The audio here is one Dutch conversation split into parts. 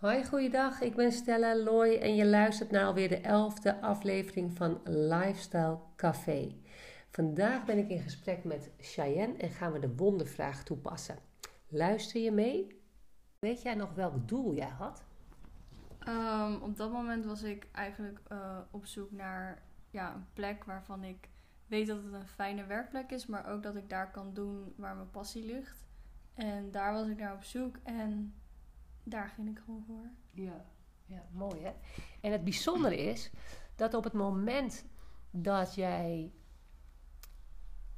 Hoi, goeiedag. Ik ben Stella Loy en je luistert naar alweer de elfde aflevering van Lifestyle Café. Vandaag ben ik in gesprek met Cheyenne en gaan we de wondervraag toepassen. Luister je mee? Weet jij nog welk doel jij had? Ehm, op dat moment was ik eigenlijk uh, op zoek naar ja, een plek waarvan ik weet dat het een fijne werkplek is, maar ook dat ik daar kan doen waar mijn passie ligt. En daar was ik naar op zoek en daar ging ik gewoon voor. Ja, ja mooi hè. En het bijzondere is dat op het moment dat jij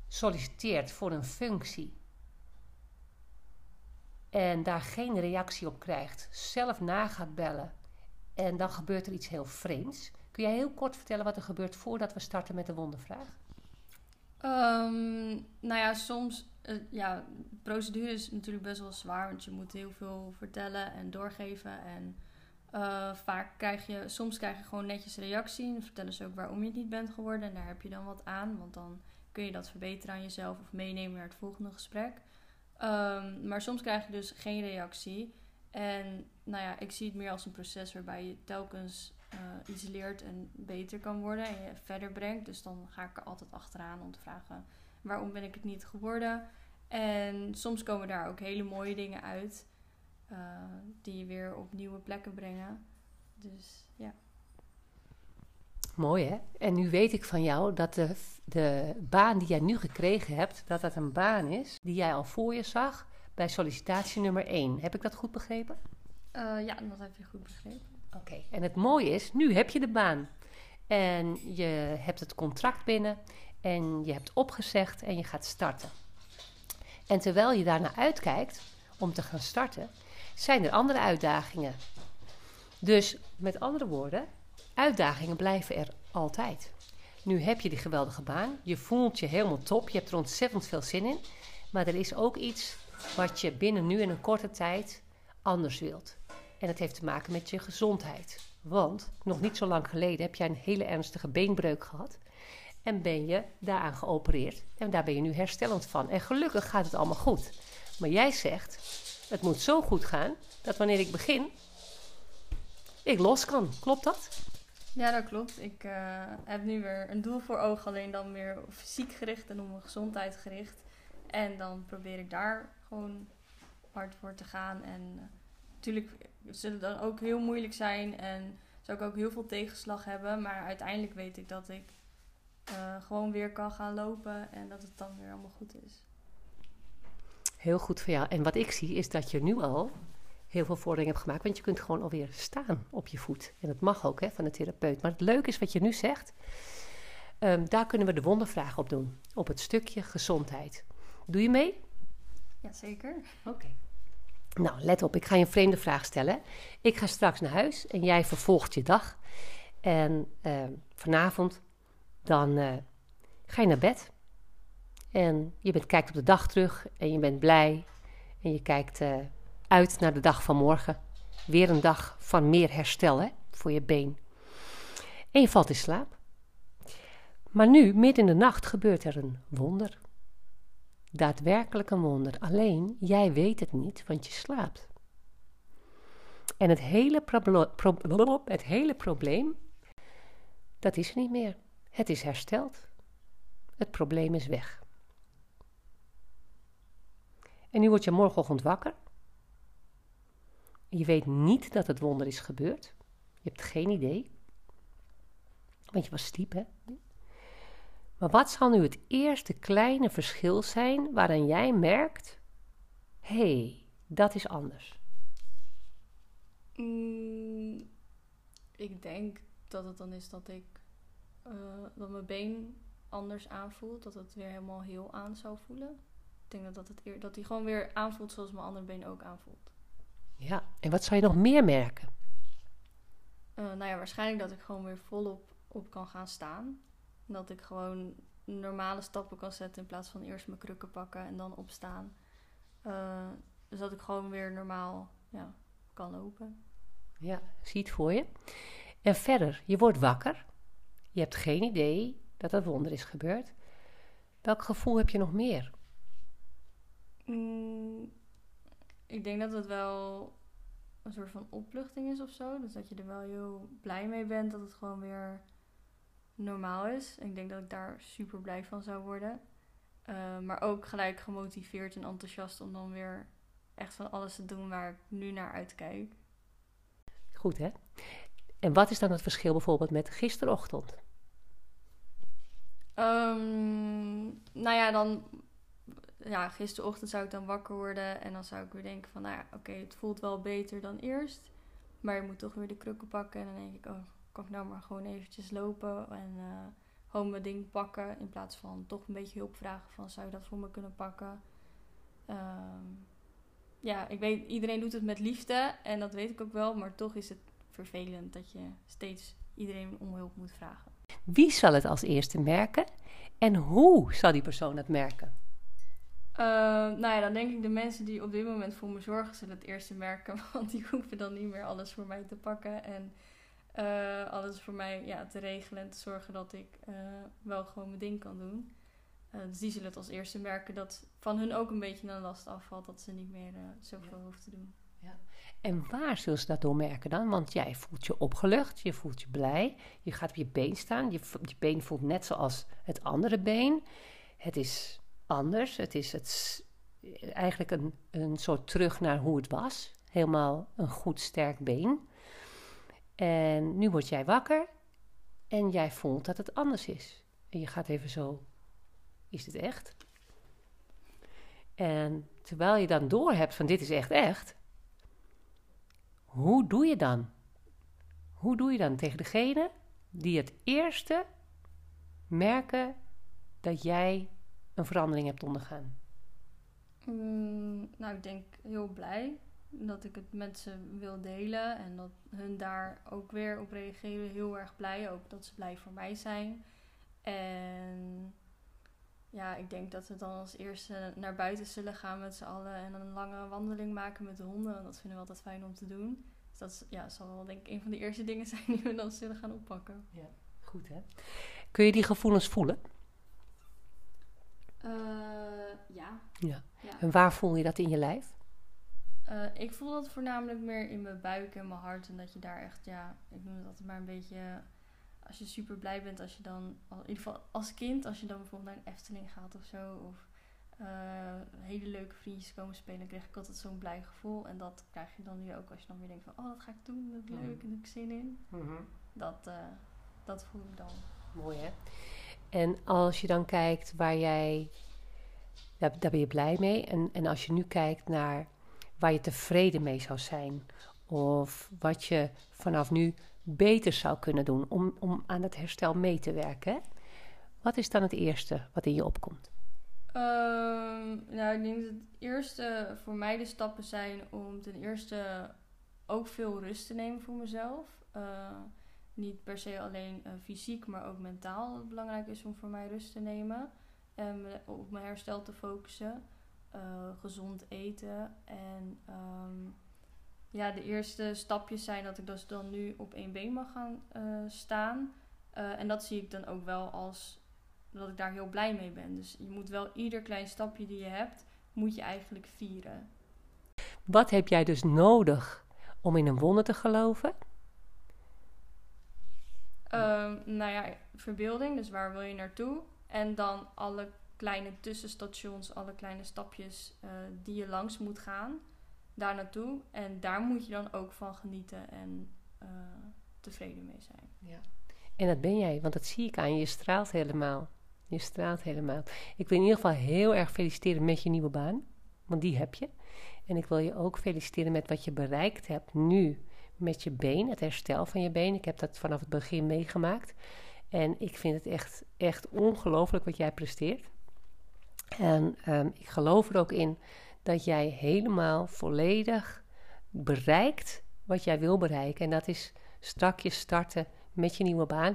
solliciteert voor een functie en daar geen reactie op krijgt, zelf na gaat bellen en dan gebeurt er iets heel vreemds. Kun jij heel kort vertellen wat er gebeurt voordat we starten met de wondervraag? Um, nou ja, soms, uh, ja, procedure is natuurlijk best wel zwaar, want je moet heel veel vertellen en doorgeven. En uh, vaak krijg je, soms krijg je gewoon netjes reactie. Dan vertellen ze ook waarom je het niet bent geworden. En daar heb je dan wat aan, want dan kun je dat verbeteren aan jezelf of meenemen naar het volgende gesprek. Um, maar soms krijg je dus geen reactie. En nou ja, ik zie het meer als een proces waarbij je telkens uh, iets leert en beter kan worden en je verder brengt. Dus dan ga ik er altijd achteraan om te vragen waarom ben ik het niet geworden. En soms komen daar ook hele mooie dingen uit uh, die je weer op nieuwe plekken brengen. Dus ja. Mooi hè? En nu weet ik van jou dat de, de baan die jij nu gekregen hebt, dat dat een baan is die jij al voor je zag bij sollicitatie nummer 1. Heb ik dat goed begrepen? Uh, ja, dat heb je goed begrepen. Oké, en het mooie is, nu heb je de baan. En je hebt het contract binnen en je hebt opgezegd en je gaat starten. En terwijl je daarna uitkijkt om te gaan starten, zijn er andere uitdagingen. Dus met andere woorden, uitdagingen blijven er altijd. Nu heb je die geweldige baan, je voelt je helemaal top, je hebt er ontzettend veel zin in, maar er is ook iets wat je binnen nu in een korte tijd anders wilt. En dat heeft te maken met je gezondheid. Want nog niet zo lang geleden heb jij een hele ernstige beenbreuk gehad. En ben je daaraan geopereerd. En daar ben je nu herstellend van. En gelukkig gaat het allemaal goed. Maar jij zegt, het moet zo goed gaan dat wanneer ik begin, ik los kan. Klopt dat? Ja, dat klopt. Ik uh, heb nu weer een doel voor ogen, alleen dan meer fysiek gericht en op mijn gezondheid gericht. En dan probeer ik daar gewoon hard voor te gaan. En uh, natuurlijk zullen dan ook heel moeilijk zijn en zou ik ook heel veel tegenslag hebben. Maar uiteindelijk weet ik dat ik uh, gewoon weer kan gaan lopen en dat het dan weer allemaal goed is. Heel goed voor jou. En wat ik zie is dat je nu al heel veel vorderingen hebt gemaakt. Want je kunt gewoon alweer staan op je voet. En dat mag ook hè, van de therapeut. Maar het leuke is wat je nu zegt. Um, daar kunnen we de wondervraag op doen. Op het stukje gezondheid. Doe je mee? Jazeker. Oké. Nou, let op, ik ga je een vreemde vraag stellen. Ik ga straks naar huis en jij vervolgt je dag. En uh, vanavond, dan uh, ga je naar bed. En je bent, kijkt op de dag terug en je bent blij. En je kijkt uh, uit naar de dag van morgen. Weer een dag van meer herstel voor je been. En je valt in slaap. Maar nu, midden in de nacht, gebeurt er een wonder daadwerkelijk een wonder. Alleen jij weet het niet, want je slaapt. En het hele, het hele probleem, dat is er niet meer. Het is hersteld. Het probleem is weg. En nu word je morgenochtend wakker. Je weet niet dat het wonder is gebeurd. Je hebt geen idee. Want je was stiep, hè? Maar wat zal nu het eerste kleine verschil zijn waarin jij merkt: hé, hey, dat is anders? Mm, ik denk dat het dan is dat ik uh, dat mijn been anders aanvoelt, dat het weer helemaal heel aan zou voelen. Ik denk dat, dat, het eer, dat die gewoon weer aanvoelt zoals mijn andere been ook aanvoelt. Ja, en wat zou je nog meer merken? Uh, nou ja, waarschijnlijk dat ik gewoon weer volop op kan gaan staan. Dat ik gewoon normale stappen kan zetten in plaats van eerst mijn krukken pakken en dan opstaan. Uh, dus dat ik gewoon weer normaal ja, kan lopen. Ja, zie het voor je. En verder, je wordt wakker. Je hebt geen idee dat dat wonder is gebeurd. Welk gevoel heb je nog meer? Mm, ik denk dat het wel een soort van opluchting is of zo. Dus dat je er wel heel blij mee bent dat het gewoon weer normaal is. Ik denk dat ik daar super blij van zou worden. Uh, maar ook gelijk gemotiveerd en enthousiast om dan weer echt van alles te doen waar ik nu naar uitkijk. Goed hè? En wat is dan het verschil bijvoorbeeld met gisterochtend? Um, nou ja, dan ja, gisterochtend zou ik dan wakker worden en dan zou ik weer denken van, nou ja, oké, het voelt wel beter dan eerst. Maar je moet toch weer de krukken pakken en dan denk ik, oh, kan ik nou maar gewoon eventjes lopen en uh, gewoon mijn ding pakken. In plaats van toch een beetje hulp vragen van, zou je dat voor me kunnen pakken? Um, ja, ik weet, iedereen doet het met liefde en dat weet ik ook wel, maar toch is het vervelend dat je steeds iedereen om hulp moet vragen. Wie zal het als eerste merken en hoe zal die persoon het merken? Uh, nou ja, dan denk ik de mensen die op dit moment voor me zorgen zullen het eerste merken. Want die hoeven dan niet meer alles voor mij te pakken. En uh, alles voor mij ja, te regelen en te zorgen dat ik uh, wel gewoon mijn ding kan doen. dus die zullen het als eerste merken dat van hun ook een beetje een last afvalt. Dat ze niet meer zoveel ja. hoeven te doen. Ja. En waar zullen ze dat door merken dan? Want jij voelt je opgelucht, je voelt je blij. Je gaat op je been staan. Je, je been voelt net zoals het andere been. Het is anders. Het is het, eigenlijk een, een soort terug naar hoe het was. Helemaal een goed sterk been. En nu word jij wakker en jij voelt dat het anders is. En je gaat even zo, is het echt? En terwijl je dan doorhebt van dit is echt echt, hoe doe je dan? Hoe doe je dan tegen degene die het eerste merken dat jij een verandering hebt ondergaan? Mm, nou, ik denk heel blij dat ik het met ze wil delen en dat hun daar ook weer op reageren. Heel erg blij, ook dat ze blij voor mij zijn. En ja, ik denk dat we dan als eerste naar buiten zullen gaan met z'n allen en een lange wandeling maken met de honden. En dat vinden we altijd fijn om te doen. Dus dat ja, zal wel denk ik een van de eerste dingen zijn die we dan zullen gaan oppakken. Ja, goed hè. Kun je die gevoelens voelen? Uh, ja. ja. En waar voel je dat in je lijf? Uh, ik voel dat voornamelijk meer in mijn buik en mijn hart. En dat je daar echt, ja, ik noem het altijd maar een beetje. Als je super blij bent, als je dan, in ieder geval als kind, als je dan bijvoorbeeld naar een Efteling gaat of zo. Of uh, hele leuke vriendjes komen spelen, kreeg ik altijd zo'n blij gevoel. En dat krijg je dan nu ook als je dan weer denkt van, oh, dat ga ik doen, dat is leuk en daar heb ik zin in. Mm -hmm. Dat, uh, dat voel ik dan. Mooi hè? En als je dan kijkt waar jij, daar, daar ben je blij mee. En, en als je nu kijkt naar waar je tevreden mee zou zijn, of wat je vanaf nu beter zou kunnen doen om, om aan het herstel mee te werken, wat is dan het eerste wat in je opkomt? Um, nou, ik denk dat het eerste voor mij de stappen zijn om ten eerste ook veel rust te nemen voor mezelf. Uh, niet per se alleen uh, fysiek, maar ook mentaal het belangrijk is om voor mij rust te nemen. En op mijn herstel te focussen. Uh, gezond eten. En um, ja, de eerste stapjes zijn dat ik dus dan nu op één been mag gaan uh, staan. en dat zie ik dan ook wel als dat ik daar heel blij mee ben. Dus je moet wel ieder klein stapje die je hebt, moet je eigenlijk vieren. Wat heb jij dus nodig om in een wonder te geloven? Um, nou ja, verbeelding, dus waar wil je naartoe? En dan alle kleine tussenstations, alle kleine stapjes uh, die je langs moet gaan, daar naartoe. En daar moet je dan ook van genieten en uh, tevreden mee zijn. Ja. En dat ben jij, want dat zie ik aan je. Je straalt helemaal. Je straalt helemaal. Ik wil in ieder geval heel erg feliciteren met je nieuwe baan, want die heb je. En ik wil je ook feliciteren met wat je bereikt hebt nu met je been, het herstel van je been. Ik heb dat vanaf het begin meegemaakt. En ik vind het echt, echt ongelooflijk wat jij presteert. En um, ik geloof er ook in dat jij helemaal volledig bereikt wat jij wil bereiken. En dat is strakjes starten met je nieuwe baan.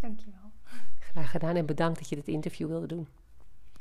Dankjewel. Graag gedaan en bedankt dat je dit interview wilde doen.